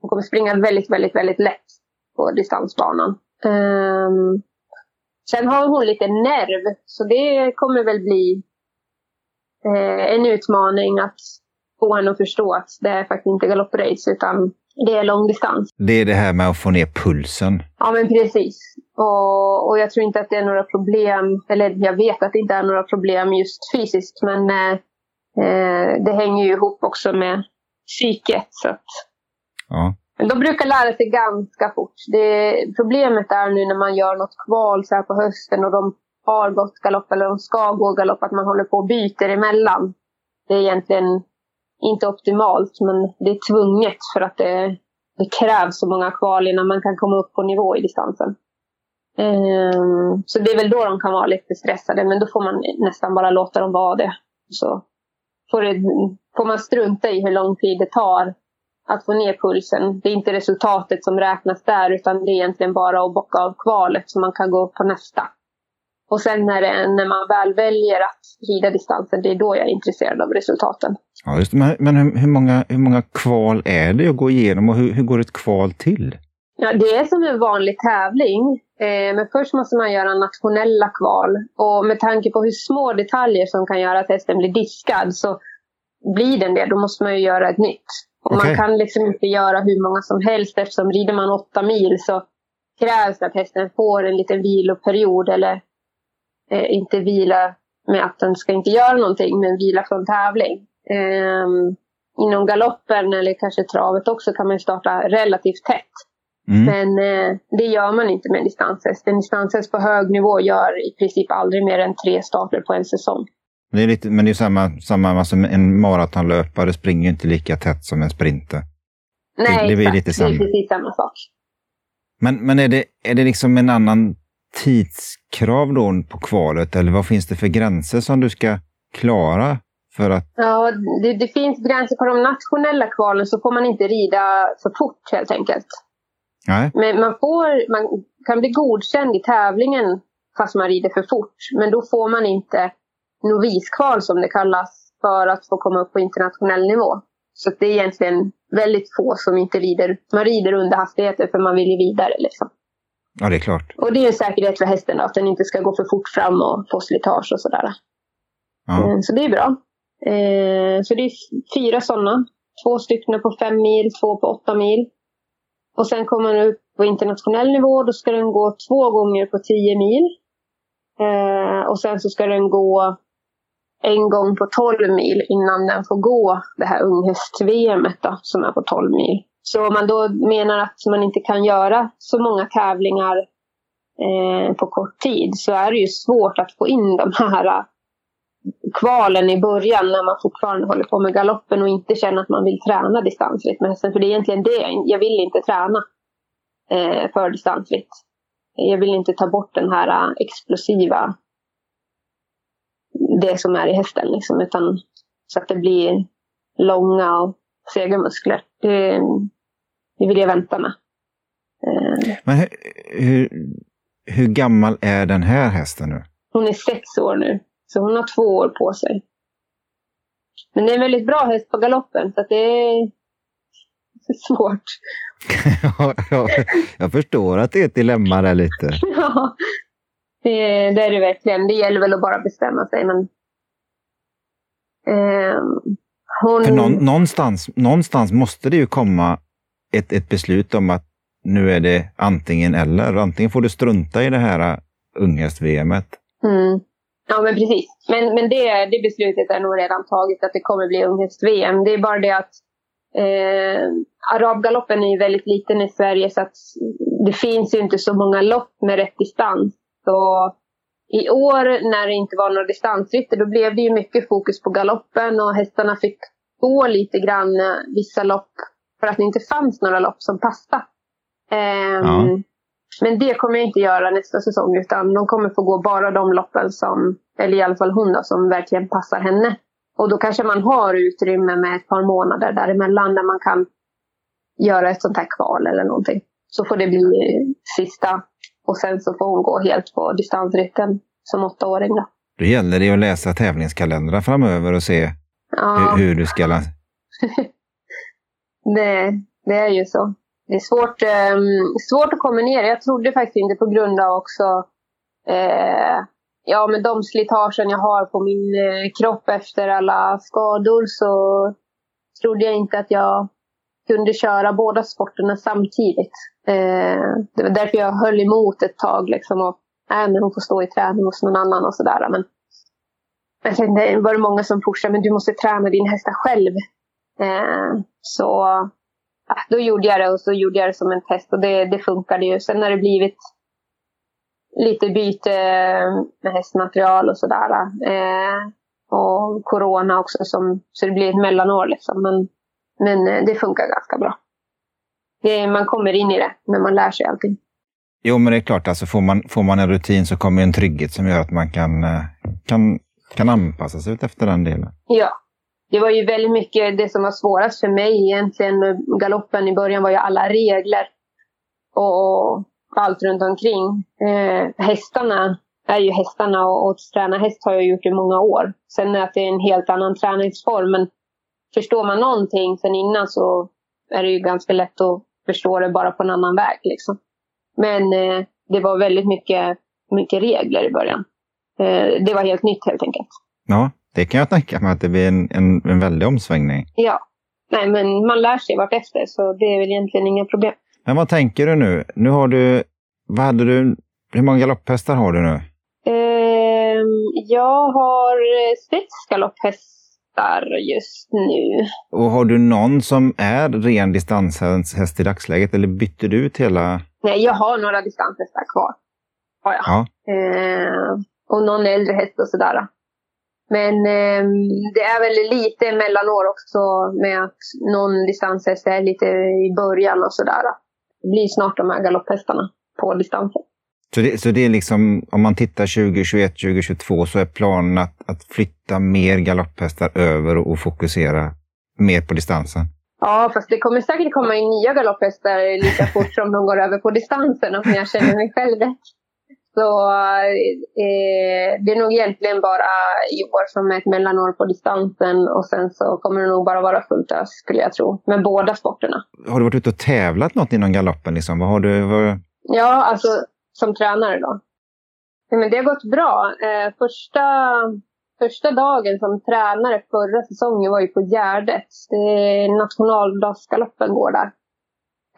Hon kommer springa väldigt, väldigt, väldigt lätt på distansbanan. Um, sen har hon lite nerv, så det kommer väl bli eh, en utmaning att få henne att förstå att det är faktiskt inte galopprace utan det är långdistans. Det är det här med att få ner pulsen. Ja, men precis. Och, och jag tror inte att det är några problem, eller jag vet att det inte är några problem just fysiskt, men eh, eh det hänger ju ihop också med psyket. Så att, ja. Men de brukar lära sig ganska fort. Det, problemet är nu när man gör något kval så här på hösten och de har gått galopp eller de ska gå galopp, att man håller på och byter emellan. Det är egentligen inte optimalt, men det är tvunget för att det, det krävs så många kval innan man kan komma upp på nivå i distansen. Um, så det är väl då de kan vara lite stressade, men då får man nästan bara låta dem vara det. Så får, det, får man strunta i hur lång tid det tar att få ner pulsen. Det är inte resultatet som räknas där, utan det är egentligen bara att bocka av kvalet så man kan gå på nästa. Och sen när, det, när man väl väljer att rida distansen, det är då jag är intresserad av resultaten. Ja, just Men, men hur, hur, många, hur många kval är det att gå igenom och hur, hur går ett kval till? Ja, det är som en vanlig tävling. Eh, men först måste man göra nationella kval. Och med tanke på hur små detaljer som kan göra att hästen blir diskad så blir den det, då måste man ju göra ett nytt. Och okay. Man kan liksom inte göra hur många som helst eftersom rider man åtta mil så krävs det att hästen får en liten viloperiod eller eh, inte vila med att den ska inte göra någonting men vila från tävling. Eh, inom galoppen eller kanske travet också kan man starta relativt tätt. Mm. Men eh, det gör man inte med distanshäst. En distanshäst på hög nivå gör i princip aldrig mer än tre starter på en säsong. Det är lite, men det är samma, samma alltså en maratonlöpare springer inte lika tätt som en sprinter. Nej, det, det blir lite samma. det är precis samma sak. Men, men är, det, är det liksom en annan tidskrav då på kvalet eller vad finns det för gränser som du ska klara för att... Ja, det, det finns gränser på de nationella kvalen så får man inte rida för fort helt enkelt. Nej. Men man, får, man kan bli godkänd i tävlingen fast man rider för fort. Men då får man inte noviskval som det kallas för att få komma upp på internationell nivå. Så det är egentligen väldigt få som inte rider. Man rider under hastigheter för man vill ju vidare. Liksom. Ja, det är klart. Och det är en säkerhet för hästen att den inte ska gå för fort fram och få slitage och sådär. Ja. Eh, så det är bra. Eh, så det är fyra sådana. Två stycken på fem mil, två på åtta mil. Och sen kommer den upp på internationell nivå. Då ska den gå två gånger på tio mil. Eh, och sen så ska den gå en gång på 12 mil innan den får gå det här unghäst-VM som är på 12 mil. Så om man då menar att man inte kan göra så många tävlingar eh, på kort tid så är det ju svårt att få in de här kvalen i början när man fortfarande håller på med galoppen och inte känner att man vill träna distansritt med hästen. För det är egentligen det, jag vill inte träna eh, för distansritt. Jag vill inte ta bort den här uh, explosiva, det som är i hästen liksom, utan så att det blir långa och sega muskler. Det, det vill jag vänta med. Eh. Men hur, hur, hur gammal är den här hästen nu? Hon är sex år nu. Så hon har två år på sig. Men det är en väldigt bra häst på galoppen så det är svårt. ja, jag förstår att det är ett dilemma där lite. ja, det, det, är det verkligen. Det gäller väl att bara bestämma sig. Men, eh, hon... För någon, någonstans, någonstans måste det ju komma ett, ett beslut om att nu är det antingen eller. Antingen får du strunta i det här unghäst-VMet. Mm. Ja, men precis. Men, men det, det beslutet är nog redan taget att det kommer bli unghäst-VM. Det är bara det att eh, arabgaloppen är ju väldigt liten i Sverige så att det finns ju inte så många lopp med rätt distans. Så i år när det inte var några distansrytter då blev det ju mycket fokus på galoppen och hästarna fick gå lite grann eh, vissa lopp för att det inte fanns några lopp som passade. Eh, ja. Men det kommer jag inte göra nästa säsong utan de kommer få gå bara de loppen som, eller i alla fall hon då, som verkligen passar henne. Och då kanske man har utrymme med ett par månader däremellan där man kan göra ett sånt här kval eller någonting. Så får det bli sista och sen så får hon gå helt på distansrytten som åttaåring. Då. då gäller det att läsa tävlingskalendrar framöver och se ja. hur, hur, du ska... det, det är ju så det är svårt, eh, svårt att kombinera. Jag trodde faktiskt inte på grund av också eh, ja, med de slitagen jag har på min eh, kropp efter alla skador så trodde jag inte att jag kunde köra båda sporterna samtidigt. Eh, det var därför jag höll emot ett tag. Liksom, och, äh, men hon får stå i träning hos någon annan och sådär. Men jag tänkte, var det många som pushade, men du måste träna din hästar själv. Eh, så då gjorde jag det och så gjorde jag det som en test och det, det funkade ju. Sen har det blivit lite byte med hästmaterial och sådär. Eh, och corona också, som, så det blir ett mellanår liksom. Men, men eh, det funkar ganska bra. Det, man kommer in i det när man lär sig allting. Jo, men det är klart, alltså får, man, får man en rutin så kommer en trygghet som gör att man kan, eh, kan, kan anpassa sig efter den delen. Ja, det var ju väldigt mycket det som var svårast för mig egentligen med galoppen i början var ju alla regler. Och allt runt omkring. Eh, hästarna är ju hästarna och, och träna häst har jag gjort i många år. Sen är det en helt annan träningsform men förstår man någonting sen innan så är det ju ganska lätt att förstå det bara på en annan väg. Liksom. Men eh, det var väldigt mycket, mycket regler i början. Eh, det var helt nytt helt enkelt. Ja, det kan jag tänka mig att det blir en, en, en väldig omsvängning. Ja, nej men man lär sig vartefter så det är väl egentligen inga problem. Men vad tänker du nu? Nu har du, vad hade du, hur många galopphästar har du nu? Eh, jag har sex galopphästar just nu. Och har du någon som är ren distanshäst i dagsläget eller bytte du ut hela? Nej, jag har några distanshästar kvar. Har jag. Ja. Eh, och någon äldre häst och sådär. Men eh, det är väl lite mellanår också med att någon distanshäst är lite i början och sådär. Det blir snart de här galopphästarna på distansen. Så det, så det är liksom, om man tittar 2021, 2022 så är planen att, att flytta mer galopphästar över och, och fokusera mer på distansen? Ja, fast det kommer säkert komma in nya galopphästar lika fort som de går över på distansen om jag känner mig själv rätt. Så eh, det är nog egentligen bara i år som är ett mellanår på distansen och sen så kommer det nog bara vara fullt ös skulle jag tro, med båda sporterna. Har du varit ute och tävlat något inom galoppen? Liksom? Vad har du, vad... Ja, alltså som tränare då. Men det har gått bra. Eh, första, första dagen som tränare förra säsongen var ju på Gärdet. Nationaldagsgaloppen går där.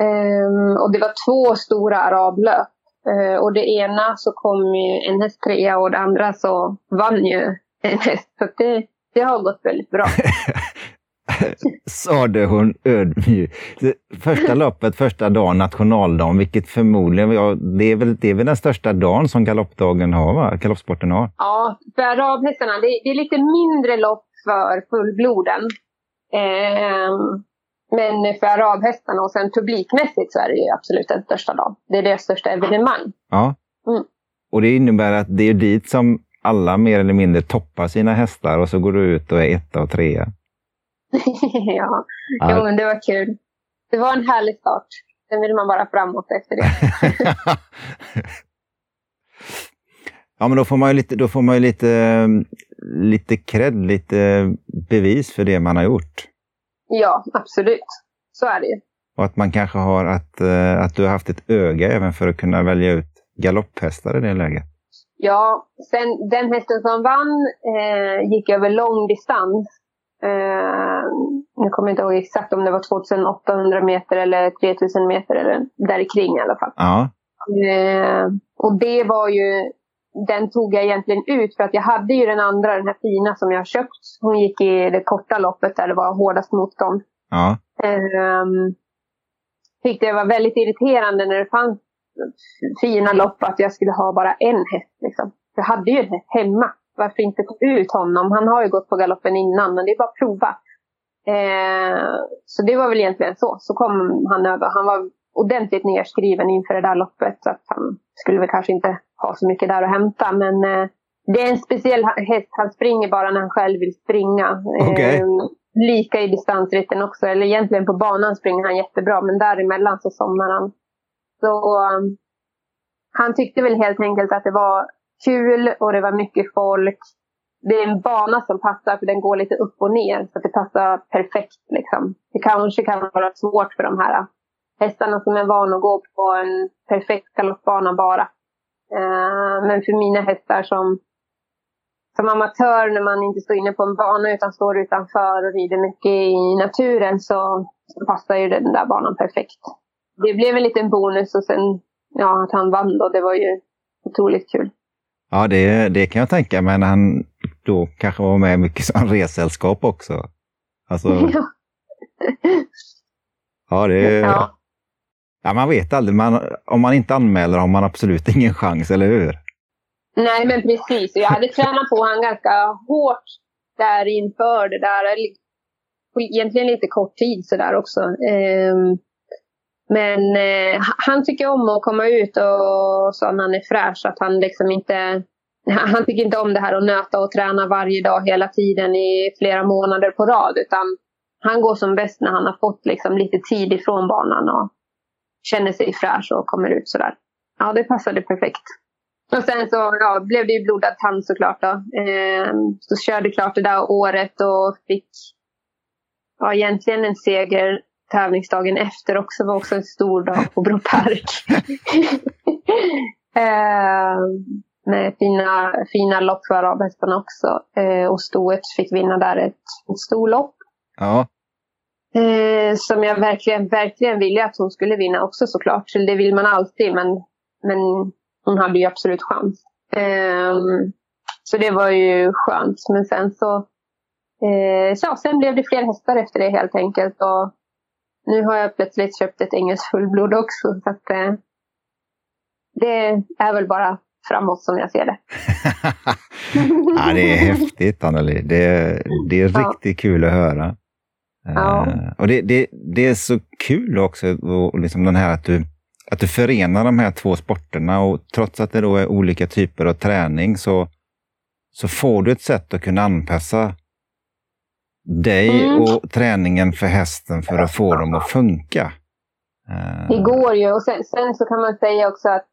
Um, och det var två stora arablöp. Uh, och det ena så kom ju en häst trea och det andra så vann ju en häst. Så det, det har gått väldigt bra. sade hon ödmjukt. Första loppet, första dagen, nationaldagen, vilket förmodligen, ja, det, är väl, det är väl den största dagen som galoppdagen har, va? galoppsporten har? Ja, för arabhästarna, det, det, är lite mindre lopp för fullbloden. Eh, men för arabhästarna och sen publikmässigt så är det ju absolut den största dagen. Det är deras största evenemang. Ja. Mm. Och det innebär att det är dit som alla mer eller mindre toppar sina hästar och så går du ut och är etta och trea. ja, ja. Jo, men det var kul. Det var en härlig start. Sen vill man bara framåt efter det. ja, men då får man ju lite, då får man ju lite, lite cred, lite bevis för det man har gjort. Ja, absolut. Så är det ju. Och att man kanske har att, eh, att du har haft ett öga även för att kunna välja ut galopphästar i det läget. Ja, sen den hästen som vann eh, gick över lång distans. Eh, nu kommer jag inte ihåg exakt om det var 2800 meter eller 3000 meter eller där kring i alla fall. Ja. Eh, och det var ju, den tog jag egentligen ut för att jag hade ju den andra, den här fina som jag köpt. Hon gick i det korta loppet där det var hårdast motstånd. Ja. Eh, tyckte det var väldigt irriterande när det fanns fina lopp att jag skulle ha bara en häst. Liksom. Jag hade ju en häst hemma. Varför inte få ut honom? Han har ju gått på galoppen innan, men det är bara att prova. Eh, så det var väl egentligen så. Så kom han över. Han var ordentligt nerskriven inför det där loppet. Så att han skulle väl kanske inte ha så mycket där att hämta. Men eh, det är en speciell häst. Han springer bara när han själv vill springa. Okay. Eh, lika i distansritten också. Eller egentligen på banan springer han jättebra. Men däremellan så somnar han. Så um, han tyckte väl helt enkelt att det var kul och det var mycket folk. Det är en bana som passar för den går lite upp och ner så det passar perfekt. Liksom. Det kanske kan vara svårt för de här hästarna som är vana att gå på en perfekt galoppbana bara. Uh, men för mina hästar som, som amatör när man inte står inne på en bana utan står utanför och rider mycket i naturen så, så passar ju den där banan perfekt det blev en liten bonus och sen ja, att han vann då, det var ju otroligt kul. Ja, det, det kan jag tänka mig när han då kanske var med mycket som ressällskap också. Alltså, ja. ja, det ja ja, man vet aldrig. Man, om man inte anmäler har man absolut ingen chans, eller hur? Nej, men precis. Jag hade tränat på honom ganska hårt där inför det där. Egentligen lite kort tid sådär också. Ehm, men eh, han tycker om att komma ut och så när han är fräsch. Att han liksom inte... Han tycker inte om det här att nöta och träna varje dag hela tiden i flera månader på rad. Utan han går som bäst när han har fått liksom lite tid ifrån banan och känner sig fräsch och kommer ut sådär. Ja, det passade perfekt. Och sen så ja, blev det ju blodad tand såklart. Då. Eh, så körde klart det där året och fick ja, egentligen en seger tävlingsdagen efter också var också en stor dag på Bro Park. eh, med fina, fina lopp för arabhästarna också. Eh, och stoet fick vinna där ett, ett storlopp. Ja. Eh, som jag verkligen, verkligen ville att hon skulle vinna också såklart. Så det vill man alltid, men, men hon hade ju absolut chans. Eh, så det var ju skönt. Men sen så, eh, så sen blev det fler hästar efter det helt enkelt. Och nu har jag plötsligt köpt ett engelskt fullblod också. Så att, eh, det är väl bara framåt som jag ser det. ja, det är häftigt Anneli. Det, det är ja. riktigt kul att höra. Ja. Uh, och det, det, det är så kul också, och liksom den här att du, att du förenar de här två sporterna och trots att det då är olika typer av träning så, så får du ett sätt att kunna anpassa dig mm. och träningen för hästen för att få dem att funka. Det går ju. Och sen, sen så kan man säga också att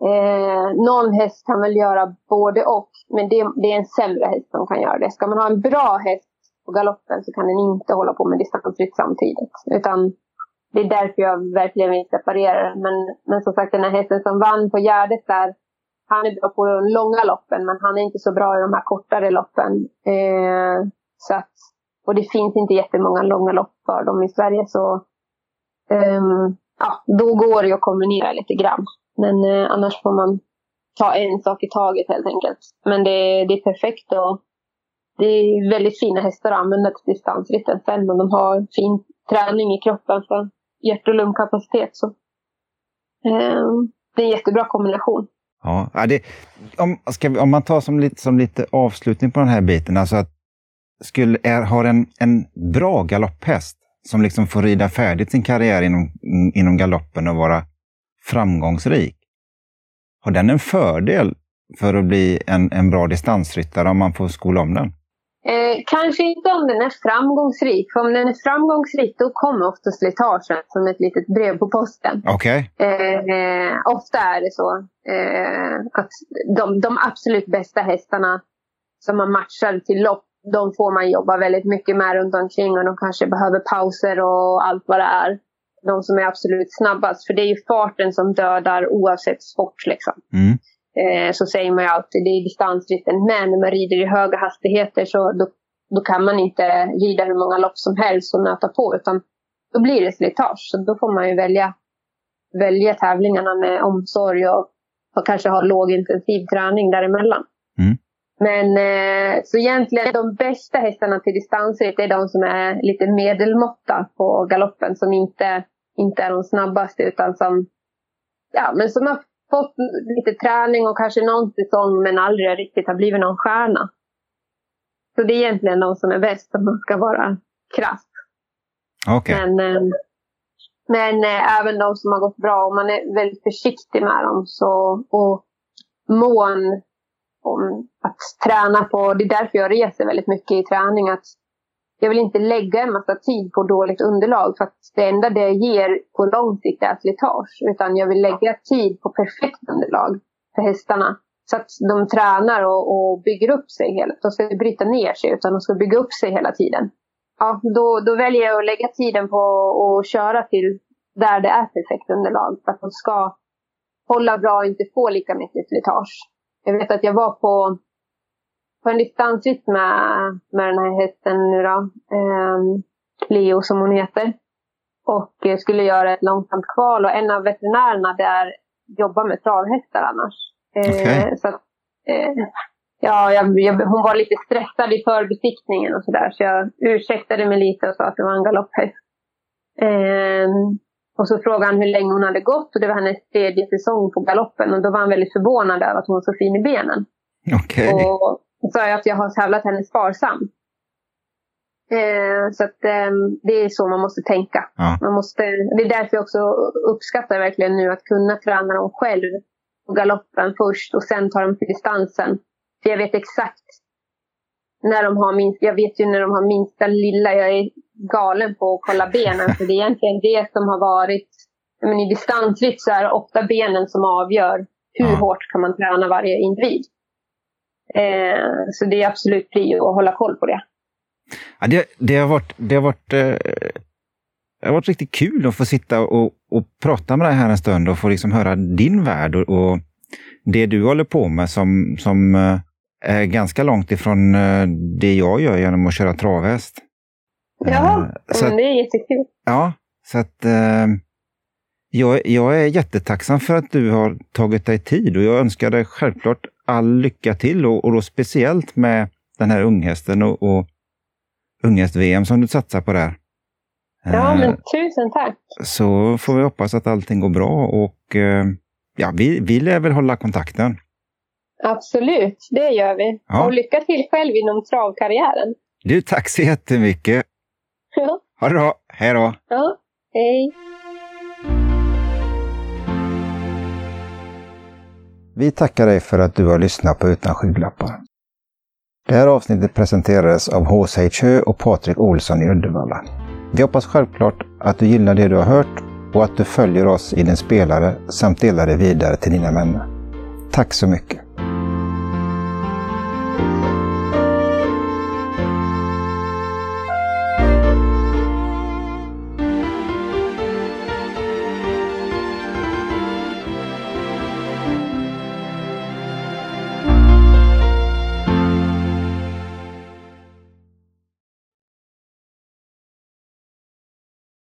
eh, någon häst kan väl göra både och. Men det, det, är en sämre häst som kan göra det. Ska man ha en bra häst på galoppen så kan den inte hålla på med distansrytt samtidigt. Utan det är därför jag verkligen vill separera den. Men, men som sagt den här hästen som vann på Gärdet där. Han är bra på de långa loppen men han är inte så bra i de här kortare loppen. Eh, så att, och det finns inte jättemånga långa lopp för dem i Sverige. Så eh, ja, då går det att kombinera lite grann. Men eh, annars får man ta en sak i taget helt enkelt. Men det, det är perfekt att det är väldigt fina hästar att använda till distansritten sen. Men de har fin träning i kroppen för hjärt och lungkapacitet. Så. Eh, det är en jättebra kombination. Ja, det, om, vi, om man tar som lite, som lite avslutning på den här biten, alltså att skulle, är, har en, en bra galopphäst som liksom får rida färdigt sin karriär inom, inom galoppen och vara framgångsrik, har den en fördel för att bli en, en bra distansryttare om man får skola om den? Eh, kanske inte om den är framgångsrik. För om den är framgångsrik då kommer ofta slitaget som ett litet brev på posten. Okay. Eh, ofta är det så eh, att de, de, absolut bästa hästarna som man matchar till lopp, de får man jobba väldigt mycket med runt omkring och de kanske behöver pauser och allt vad det är. De som är absolut snabbast. För det är ju farten som dödar oavsett sport. Liksom. Mm eh, så säger man ju alltid det är distansritten. Men när man rider i höga hastigheter så då, då kan man inte rida hur många lopp som helst och nöta på. Utan då blir det slitage. Så då får man ju välja, välja tävlingarna med omsorg och, och kanske ha lågintensiv träning däremellan. Mm. Men eh, så egentligen de bästa hästarna till distansritt är de som är lite medelmåtta på galoppen. Som inte, inte är de snabbaste utan som, ja, men som fått lite träning och kanske någon säsong men aldrig riktigt har blivit någon stjärna. Så det är egentligen de som är bäst om man ska vara krass. Okay. Men, eh, men eh, även de som har gått bra, om man är väldigt försiktig med dem så, och mån om att träna på, det är därför jag reser väldigt mycket i träning, att jag vill inte lägga en massa tid på dåligt underlag för att det enda det ger på lång sikt är slitage. Utan jag vill lägga tid på perfekt underlag för hästarna. Så att de tränar och, och bygger upp sig hela De ska inte bryta ner sig utan de ska bygga upp sig hela tiden. Ja, då, då väljer jag att lägga tiden på att köra till där det är perfekt underlag. För att de ska hålla bra och inte få lika mycket slitage. Jag vet att jag var på på en distansritt med, med den här hästen nu då. Eh, Leo som hon heter. Och skulle göra ett långsamt kval och en av veterinärerna där jobbar med travhästar annars. Eh, okay. så eh, ja, jag, jag, hon var lite stressad i förbesiktningen och sådär. Så jag ursäktade mig lite och sa att det var en galopphäst. Eh, och så frågade han hur länge hon hade gått och det var hennes tredje säsong på galoppen. Och då var han väldigt förvånad över att hon var så fin i benen. Okay. Och, sa jag att jag har tävlat henne sparsam. Eh, så att, eh, det är så man måste tänka. Ja. Man måste, det är därför jag också uppskattar verkligen nu att kunna träna dem själv på galoppen först och sen ta dem till distansen. För jag vet exakt när de har minst, jag vet ju när de har minsta lilla, jag är galen på att kolla benen. för det är egentligen det som har varit, men i distansritt så är det ofta benen som avgör hur ja. hårt kan man träna varje individ. Eh, så det är absolut prio att hålla koll på det. Ja, det, det, har varit, det, har varit, eh, det har varit riktigt kul att få sitta och, och prata med dig här en stund och få liksom höra din värld och, och det du håller på med som, som eh, är ganska långt ifrån det jag gör genom att köra travhäst. Ja, så att, det är jättekul. Ja, så att jag, jag är jättetacksam för att du har tagit dig tid och jag önskar dig självklart all lycka till och, och då speciellt med den här unghästen och, och unghäst-VM som du satsar på där. Ja, men tusen tack! Så får vi hoppas att allting går bra och eh, ja, vi, vi lär väl hålla kontakten. Absolut, det gör vi. Ja. Och lycka till själv inom travkarriären. Du, tack så jättemycket! Ja. Ha det bra! Hej då! Ja, hej! Vi tackar dig för att du har lyssnat på Utan skygglappar. Det här avsnittet presenterades av H.C. Hö och Patrik Olsson i Uddevalla. Vi hoppas självklart att du gillar det du har hört och att du följer oss i din spelare samt delar det vidare till dina vänner. Tack så mycket!